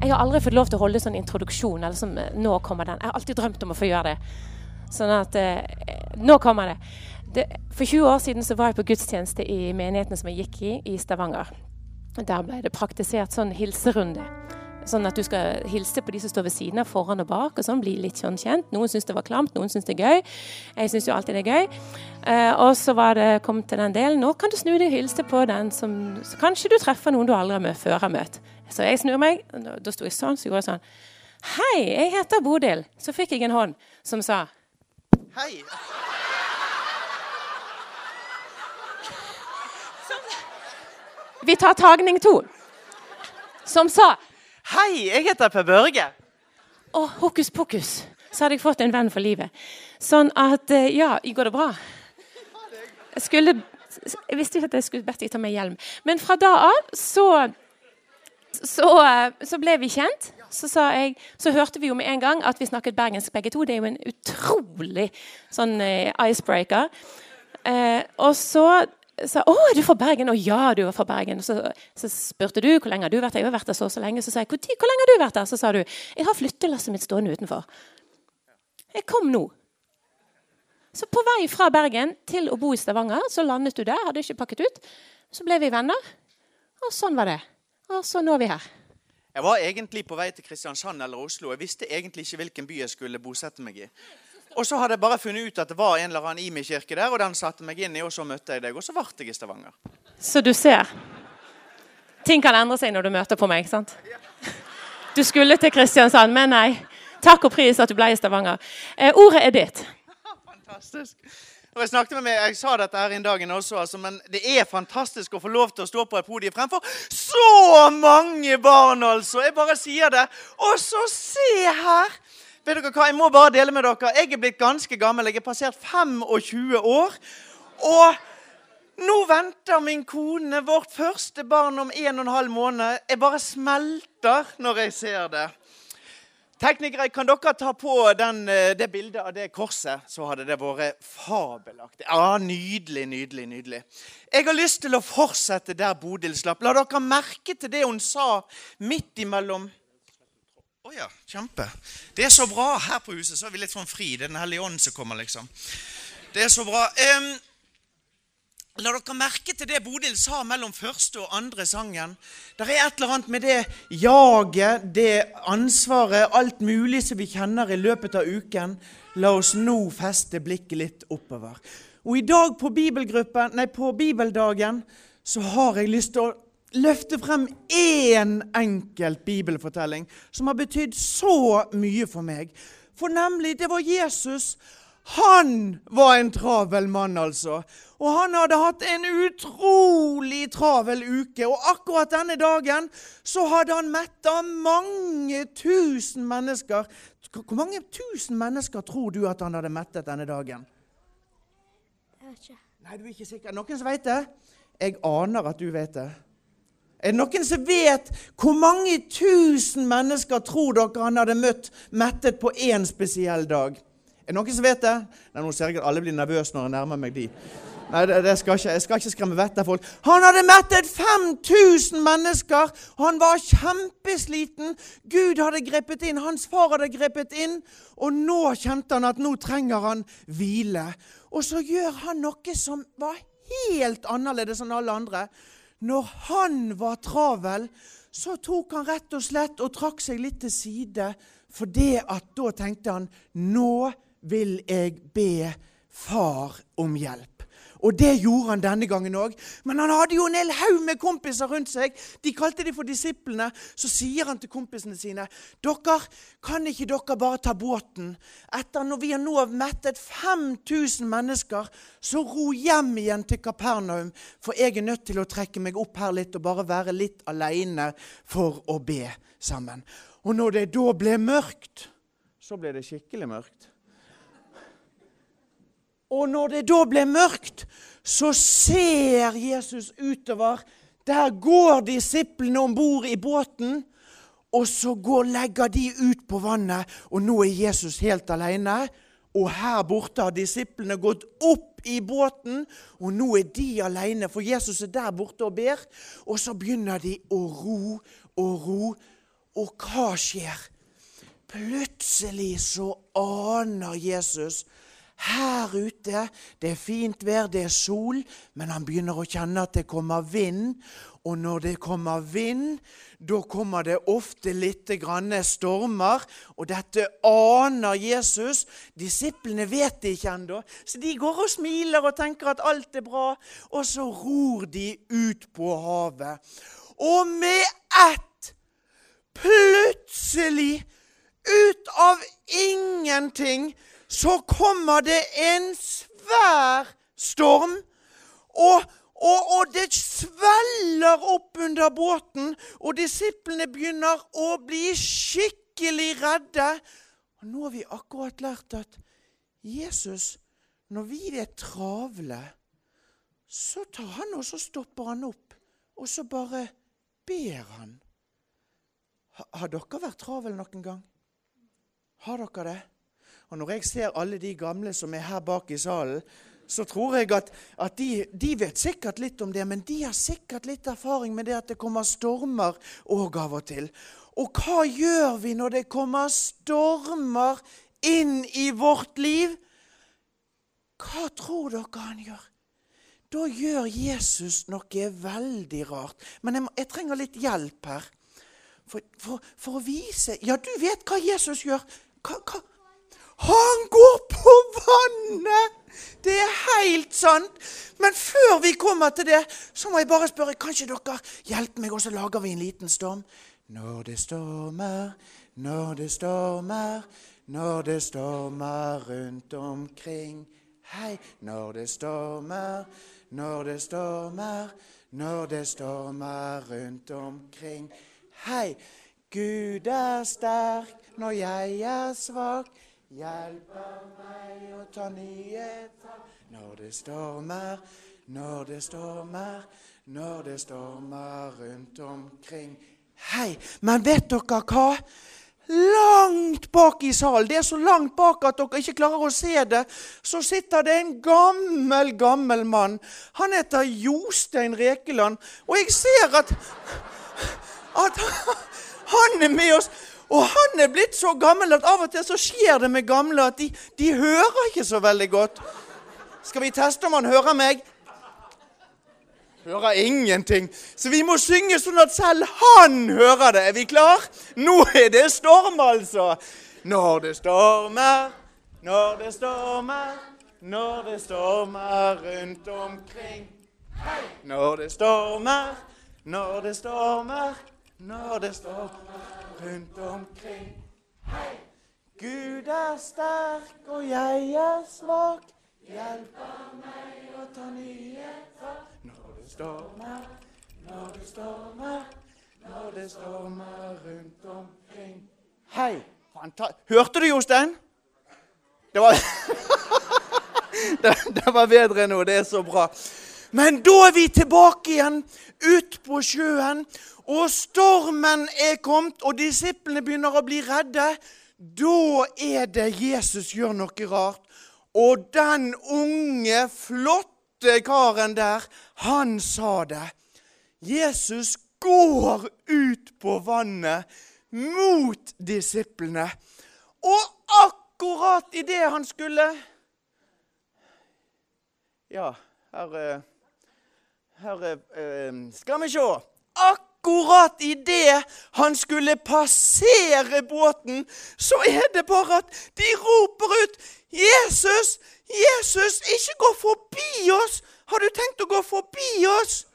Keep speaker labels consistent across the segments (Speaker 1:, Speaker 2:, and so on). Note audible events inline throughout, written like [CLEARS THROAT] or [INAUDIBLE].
Speaker 1: Jeg har aldri fått lov til å holde sånn introduksjon. eller eh, nå kommer den. Jeg har alltid drømt om å få gjøre det. Sånn at eh, Nå kommer det. det. For 20 år siden så var jeg på gudstjeneste i menigheten som jeg gikk i i Stavanger. Der ble det praktisert sånn hilserunde. Sånn at du skal hilse på de som står ved siden av, foran og bak. og sånn, Bli litt sånn kjent. Noen syns det var klamt, noen syns det er gøy. Jeg syns jo alltid det er gøy. Eh, og så var det kommet til den delen. Nå kan du snu deg og hilse på den som så Kanskje du treffer noen du aldri har møtt før har møtt. Så jeg snur meg. Da, da sto jeg sånn, så gjorde jeg sånn. Hei, jeg heter Bodil. Så fikk jeg en hånd som sa
Speaker 2: Hei.
Speaker 1: Vi tar tagning to. Som sa
Speaker 2: Hei, jeg heter Per Børge.
Speaker 1: Å, hokus pokus. Så hadde jeg fått en venn for livet. Sånn at eh, Ja, går det bra? Jeg skulle Jeg visste ikke at jeg skulle bedt deg ta med hjelm. Men fra da av så så, eh, så ble vi kjent. Så, jeg, så hørte vi jo med en gang at vi snakket bergensk begge to. Det er jo en utrolig sånn eh, icebreaker. Eh, og så sa å, er du fra Bergen? Og ja, du er fra Bergen. Så, så spurte du hvor lenge har du vært der. Jeg har vært der så og så lenge. Så sa jeg hvor, hvor lenge har du vært der? Så sa du jeg har flyttelasset mitt stående utenfor. Jeg kom nå. Så på vei fra Bergen til å bo i Stavanger, så landet du der. Hadde ikke pakket ut. Så ble vi venner. Og sånn var det. Og så nå er vi her.
Speaker 2: Jeg var egentlig på vei til Kristiansand eller Oslo. Jeg visste egentlig ikke hvilken by jeg skulle bosette meg i. Og så hadde jeg bare funnet ut at det var en eller annen Imi-kirke der, og den satte meg inn i, og så møtte jeg deg. Og så ble jeg i Stavanger.
Speaker 1: Så du ser. Ting kan endre seg når du møter på meg. ikke sant? Du skulle til Kristiansand, men nei. Takk og pris at du ble i Stavanger. Eh, ordet er ditt. [LAUGHS]
Speaker 2: Fantastisk. Og Jeg snakket med meg, jeg sa dette her en dag også, altså, men det er fantastisk å få lov til å stå på et podium fremfor så mange barn, altså. Jeg bare sier det. Og så se her! Vet dere hva, Jeg må bare dele med dere. Jeg er blitt ganske gammel. Jeg er passert 25 år. Og nå venter min kone vårt første barn om en og en halv måned. Jeg bare smelter når jeg ser det. Teknikere, kan dere ta på den, eh, det bildet av det korset? Så hadde det vært fabelaktig. Ja, Nydelig, nydelig, nydelig. Jeg har lyst til å fortsette der Bodil slapp. La dere merke til det hun sa midt imellom Å oh ja, kjempe. Det er så bra. Her på huset så er vi litt sånn fri. Det er Den hellige ånd som kommer, liksom. Det er så bra. Um, La dere merke til det Bodil sa mellom første og andre sangen. Det er et eller annet med det jaget, det ansvaret, alt mulig som vi kjenner i løpet av uken. La oss nå feste blikket litt oppover. Og i dag på, nei, på bibeldagen så har jeg lyst til å løfte frem én enkelt bibelfortelling som har betydd så mye for meg. For nemlig, det var Jesus. Han var en travel mann, altså. Og han hadde hatt en utrolig travel uke. Og akkurat denne dagen så hadde han metta mange tusen mennesker. Hvor mange tusen mennesker tror du at han hadde mettet denne dagen?
Speaker 3: Jeg vet ikke.
Speaker 2: Nei, du er ikke sikker. Noen som vet det? Jeg aner at du vet det. Er det noen som vet hvor mange tusen mennesker tror dere han hadde møtt mettet på én spesiell dag? Er det noen som vet det? Nei, Nå ser jeg at alle blir nervøse når jeg nærmer meg de. Nei, det, det skal ikke, Jeg skal ikke skremme vettet av folk. Han hadde mettet 5000 mennesker. Han var kjempesliten. Gud hadde grepet inn. Hans far hadde grepet inn. Og nå kjente han at nå trenger han hvile. Og så gjør han noe som var helt annerledes enn alle andre. Når han var travel, så tok han rett og slett og trakk seg litt til side. For det at da tenkte han nå vil jeg be far om hjelp. Og det gjorde han denne gangen òg. Men han hadde jo en hel haug med kompiser rundt seg. De kalte de for disiplene. Så sier han til kompisene sine dere, kan ikke dere bare ta båten? Etter når vi har nå mettet 5000 mennesker, så ro hjem igjen til Kapernaum. For jeg er nødt til å trekke meg opp her litt og bare være litt aleine for å be sammen. Og når det da ble mørkt, så ble det skikkelig mørkt. Og når det da ble mørkt, så ser Jesus utover. Der går disiplene om bord i båten, og så går, legger de ut på vannet. Og nå er Jesus helt alene. Og her borte har disiplene gått opp i båten, og nå er de alene, for Jesus er der borte og ber. Og så begynner de å ro og ro. Og hva skjer? Plutselig så aner Jesus her ute Det er fint vær, det er sol, men han begynner å kjenne at det kommer vind. Og når det kommer vind, da kommer det ofte litt stormer. Og dette aner Jesus. Disiplene vet det ikke ennå, så de går og smiler og tenker at alt er bra. Og så ror de ut på havet. Og med ett, plutselig, ut av ingenting, så kommer det en svær storm. Og, og, og, det sveller opp under båten, og disiplene begynner å bli skikkelig redde. Og nå har vi akkurat lært at Jesus, når vi er travle, så tar han og så stopper han opp, og så bare ber han. Har dere vært travel noen gang? Har dere det? Og når jeg ser alle de gamle som er her bak i salen, så tror jeg at, at de, de, vet sikkert litt om det, men de har sikkert litt erfaring med det at det kommer stormer òg av og til. Og hva gjør vi når det kommer stormer inn i vårt liv? Hva tror dere han gjør? Da gjør Jesus noe veldig rart. Men jeg, jeg trenger litt hjelp her. For, for, for, å vise Ja, du vet hva Jesus gjør. Hva, hva? Han går på vannet! Det er helt sant. Men før vi kommer til det, så må jeg bare spørre Kanskje dere hjelper meg, og så lager vi en liten storm? Når det stormer, når det stormer, når det stormer rundt omkring. Hei, når det stormer når det stormer, når det stormer rundt omkring. Hei, Gud er sterk når jeg er svak. Hjelper meg å ta nye tak når det stormer, når det stormer, når det stormer rundt omkring. Hei, men vet dere hva? Langt bak i salen, det er så langt bak at dere ikke klarer å se det, så sitter det en gammel, gammel mann. Han heter Jostein Rekeland. Og jeg ser at, at han er med oss. Og han er blitt så gammel at av og til så skjer det med gamle at de, de hører ikke så veldig godt. Skal vi teste om han hører meg? Hører ingenting. Så vi må synge sånn at selv han hører det. Er vi klar? Nå er det storm, altså. Når det stormer, når det stormer, når det stormer rundt omkring. Når det stormer, når det stormer, når det stormer rundt omkring. Hei! Gud er sterk, og jeg er svak. Hjelper meg å ta nye tak stormer, når det stormer, når det stormer rundt omkring. Hei! Hørte du, Jostein? Det var [LAUGHS] det, det var bedre nå. Det er så bra. Men da er vi tilbake igjen ut på sjøen, og stormen er kommet, og disiplene begynner å bli redde. Da er det Jesus gjør noe rart. Og den unge, flotte karen der, han sa det. Jesus går ut på vannet mot disiplene. Og akkurat idet han skulle Ja, her, eh, her eh, Skal vi se. Akkurat idet han skulle passere båten, så er det bare at de roper ut 'Jesus, Jesus, ikke gå forbi oss! Har du tenkt å gå forbi oss?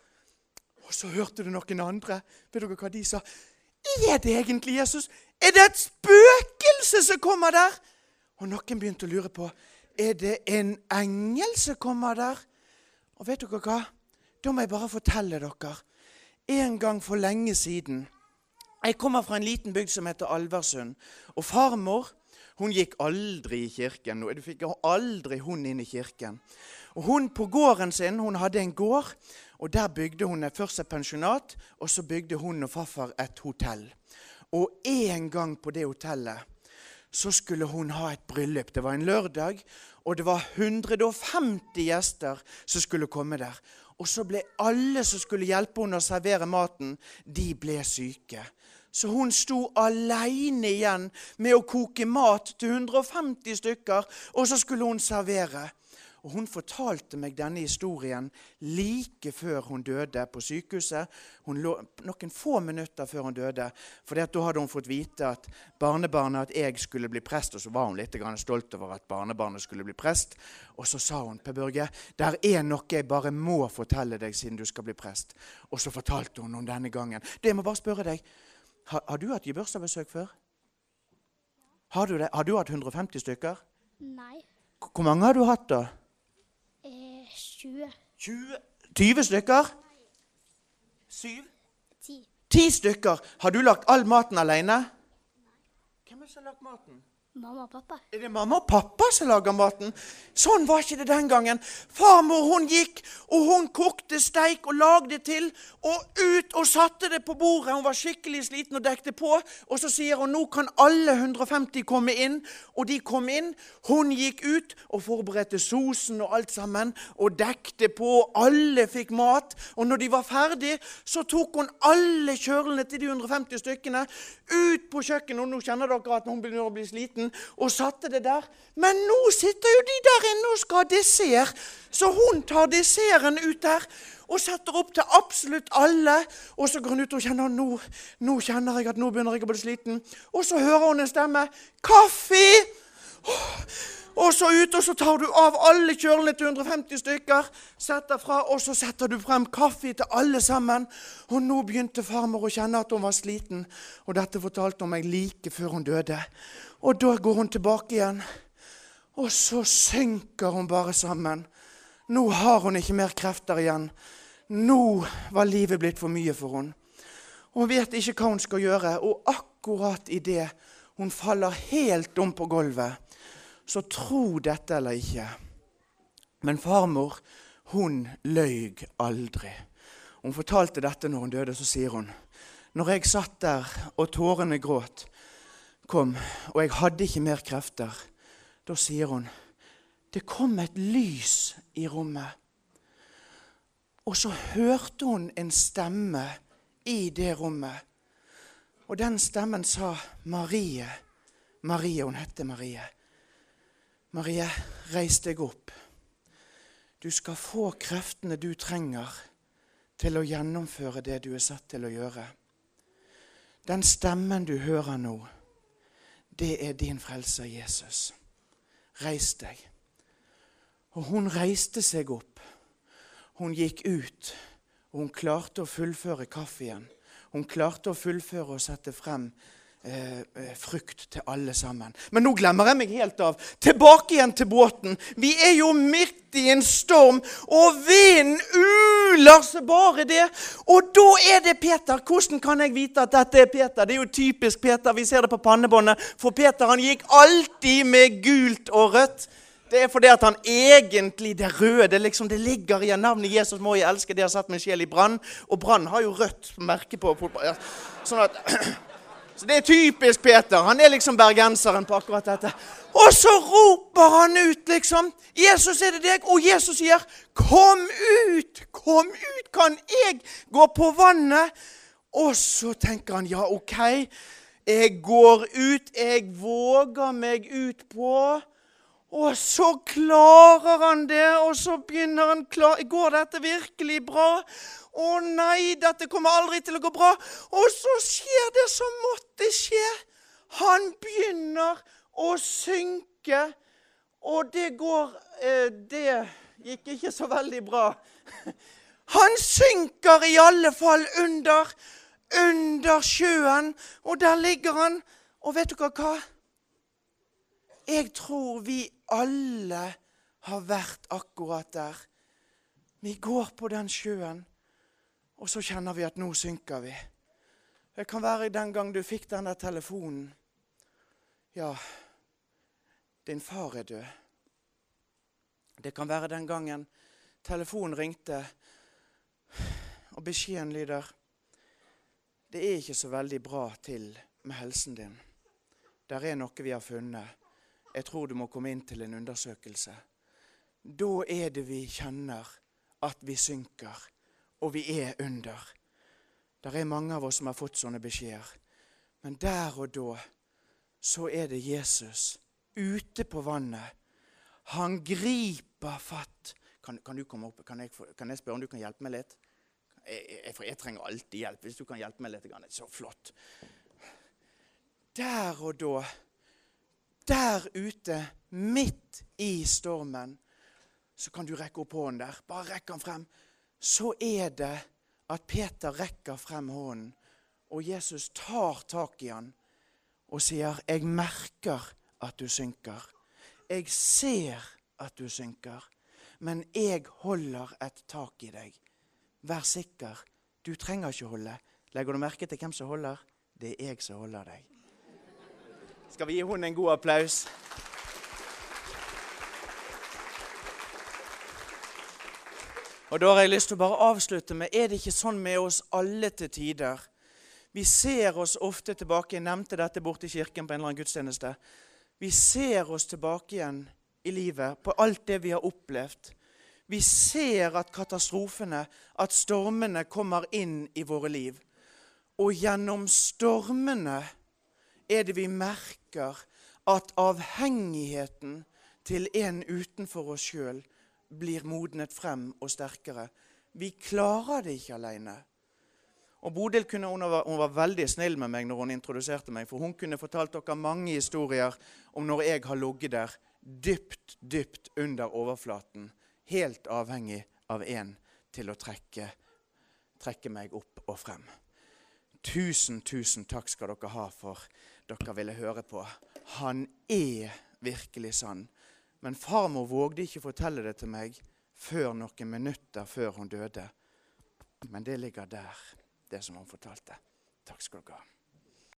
Speaker 2: Og så hørte du noen andre. Vet dere hva de sa? Er det egentlig Jesus? Er det et spøkelse som kommer der? Og noen begynte å lure på er det en engel som kommer der. Og vet dere hva? Da må jeg bare fortelle dere. En gang for lenge siden Jeg kommer fra en liten bygd som heter Alversund. Og farmor hun gikk aldri i kirken. Du fikk aldri hun inn i kirken. Og hun På gården sin hun hadde en gård, og der bygde hun først et pensjonat, og så bygde hun og farfar et hotell. Og en gang på det hotellet så skulle hun ha et bryllup. Det var en lørdag, og det var 150 gjester som skulle komme der. Og så ble alle som skulle hjelpe henne å servere maten, de ble syke. Så hun sto aleine igjen med å koke mat til 150 stykker, og så skulle hun servere. Og Hun fortalte meg denne historien like før hun døde på sykehuset. Hun lå Noen få minutter før hun døde. For da hadde hun fått vite at barnebarnet at jeg skulle bli prest. Og så var hun litt grann stolt over at barnebarnet skulle bli prest. Og så sa hun Per Børge, der er noe jeg bare må fortelle deg siden du skal bli prest. Og så fortalte hun om denne gangen. Det jeg må bare spørre deg, Har, har du hatt gebursdagsbesøk før? Har du det? Har du hatt 150 stykker?
Speaker 3: Nei.
Speaker 2: Hvor mange har du hatt, da?
Speaker 3: Eh, 20.
Speaker 2: 20, 20 stykker? Syv?
Speaker 3: Ti.
Speaker 2: Ti stykker. Har du lagt all maten alene? Hvem er det som har lagt maten?
Speaker 3: Mamma og pappa.
Speaker 2: Er det mamma og pappa som lager maten? Sånn var ikke det den gangen. Farmor hun gikk, og hun kokte steik og lagde til. Og ut og satte det på bordet. Hun var skikkelig sliten og dekte på. Og så sier hun nå kan alle 150 komme inn. Og de kom inn. Hun gikk ut og forberedte sosen og alt sammen. Og dekte på. Alle fikk mat. Og når de var ferdig, så tok hun alle kjølene til de 150 stykkene ut på kjøkkenet. Og nå kjenner dere at hun begynner å bli sliten. Og satte det der. Men nå sitter jo de der inne og skal ha dessert. Så hun tar desserten ut der og setter opp til absolutt alle. Og så går hun ut og kjenner nå, nå kjenner jeg at nå begynner jeg å bli sliten. Og så hører hun en stemme. 'Kaffe!' Og så ut, og så tar du av alle kjølene til 150 stykker. Setter fra, og så setter du frem kaffe til alle sammen. Og nå begynte farmor å kjenne at hun var sliten. Og dette fortalte hun meg like før hun døde. Og da går hun tilbake igjen. Og så synker hun bare sammen. Nå har hun ikke mer krefter igjen. Nå var livet blitt for mye for henne. Hun vet ikke hva hun skal gjøre. Og akkurat idet hun faller helt om på gulvet, så tro dette eller ikke. Men farmor, hun løy aldri. Hun fortalte dette når hun døde, så sier hun Når jeg satt der og tårene gråt, kom, og jeg hadde ikke mer krefter, da sier hun Det kom et lys i rommet. Og så hørte hun en stemme i det rommet. Og den stemmen sa Marie. Marie, hun hette Marie. Marie, reis deg opp. Du skal få kreftene du trenger til å gjennomføre det du er satt til å gjøre. Den stemmen du hører nå, det er din frelser Jesus. Reis deg. Og hun reiste seg opp. Hun gikk ut, og hun klarte å fullføre kaffen. Hun klarte å fullføre og sette frem eh, eh, frukt til alle sammen. Men nå glemmer jeg meg helt av. Tilbake igjen til båten. Vi er jo midt i en storm, og vinden uler seg bare det. Og da er det Peter. Hvordan kan jeg vite at dette er Peter? Det er jo typisk Peter. Vi ser det på pannebåndet. For Peter han gikk alltid med gult og rødt. Det er fordi at han egentlig Det røde det, liksom, det ligger i navnet Jesus må jeg elske. Det har satt min sjel i brann. Og brann har jo rødt merke på Sånn at [CLEARS THROAT] Så det er typisk Peter. Han er liksom bergenseren på akkurat dette. Og så roper han ut, liksom. 'Jesus, er det deg?' Og Jesus sier, 'Kom ut! Kom ut! Kan jeg gå på vannet?' Og så tenker han, 'Ja, OK. Jeg går ut. Jeg våger meg ut på' Og så klarer han det, og så begynner han klar Går dette virkelig bra? Å nei, dette kommer aldri til å gå bra. Og så skjer det som måtte skje. Han begynner å synke, og det går eh, Det gikk ikke så veldig bra. Han synker i alle fall under, under sjøen, og der ligger han. Og vet dere hva? Jeg tror vi alle har vært akkurat der. Vi går på den sjøen, og så kjenner vi at nå synker vi. Det kan være den gang du fikk den der telefonen. Ja, din far er død. Det kan være den gangen telefonen ringte, og beskjeden lyder Det er ikke så veldig bra til med helsen din. Der er noe vi har funnet. Jeg tror du må komme inn til en undersøkelse. Da er det vi kjenner at vi synker, og vi er under. Det er mange av oss som har fått sånne beskjeder. Men der og da så er det Jesus ute på vannet. Han griper fatt. Kan, kan du komme opp? Kan jeg, kan jeg spørre om du kan hjelpe meg litt? Jeg, jeg, jeg trenger alltid hjelp. Hvis du kan hjelpe meg litt, grann, så flott. Der og da, der ute, midt i stormen, så kan du rekke opp hånden der. Bare rekk den frem. Så er det at Peter rekker frem hånden, og Jesus tar tak i han og sier, 'Jeg merker at du synker. Jeg ser at du synker, men jeg holder et tak i deg. Vær sikker, du trenger ikke holde. Legger du merke til hvem som holder? Det er jeg som holder deg. Skal vi gi henne en god applaus? Og da har jeg lyst til å bare avslutte med Er det ikke sånn med oss alle til tider? Vi ser oss ofte tilbake. Jeg nevnte dette borte i kirken på en eller annen gudstjeneste. Vi ser oss tilbake igjen i livet på alt det vi har opplevd. Vi ser at katastrofene, at stormene kommer inn i våre liv. Og gjennom stormene er det vi merker at avhengigheten til en utenfor oss sjøl blir modnet frem og sterkere. Vi klarer det ikke alene. Og Bodil kunne, hun, var, hun var veldig snill med meg når hun introduserte meg, for hun kunne fortalt dere mange historier om når jeg har ligget der dypt, dypt under overflaten, helt avhengig av en til å trekke, trekke meg opp og frem. Tusen, tusen takk skal dere ha for dere ville høre på. Han er virkelig sann. Men farmor vågde ikke fortelle det til meg før noen minutter før hun døde. Men det ligger der, det som hun fortalte. Takk skal dere ha.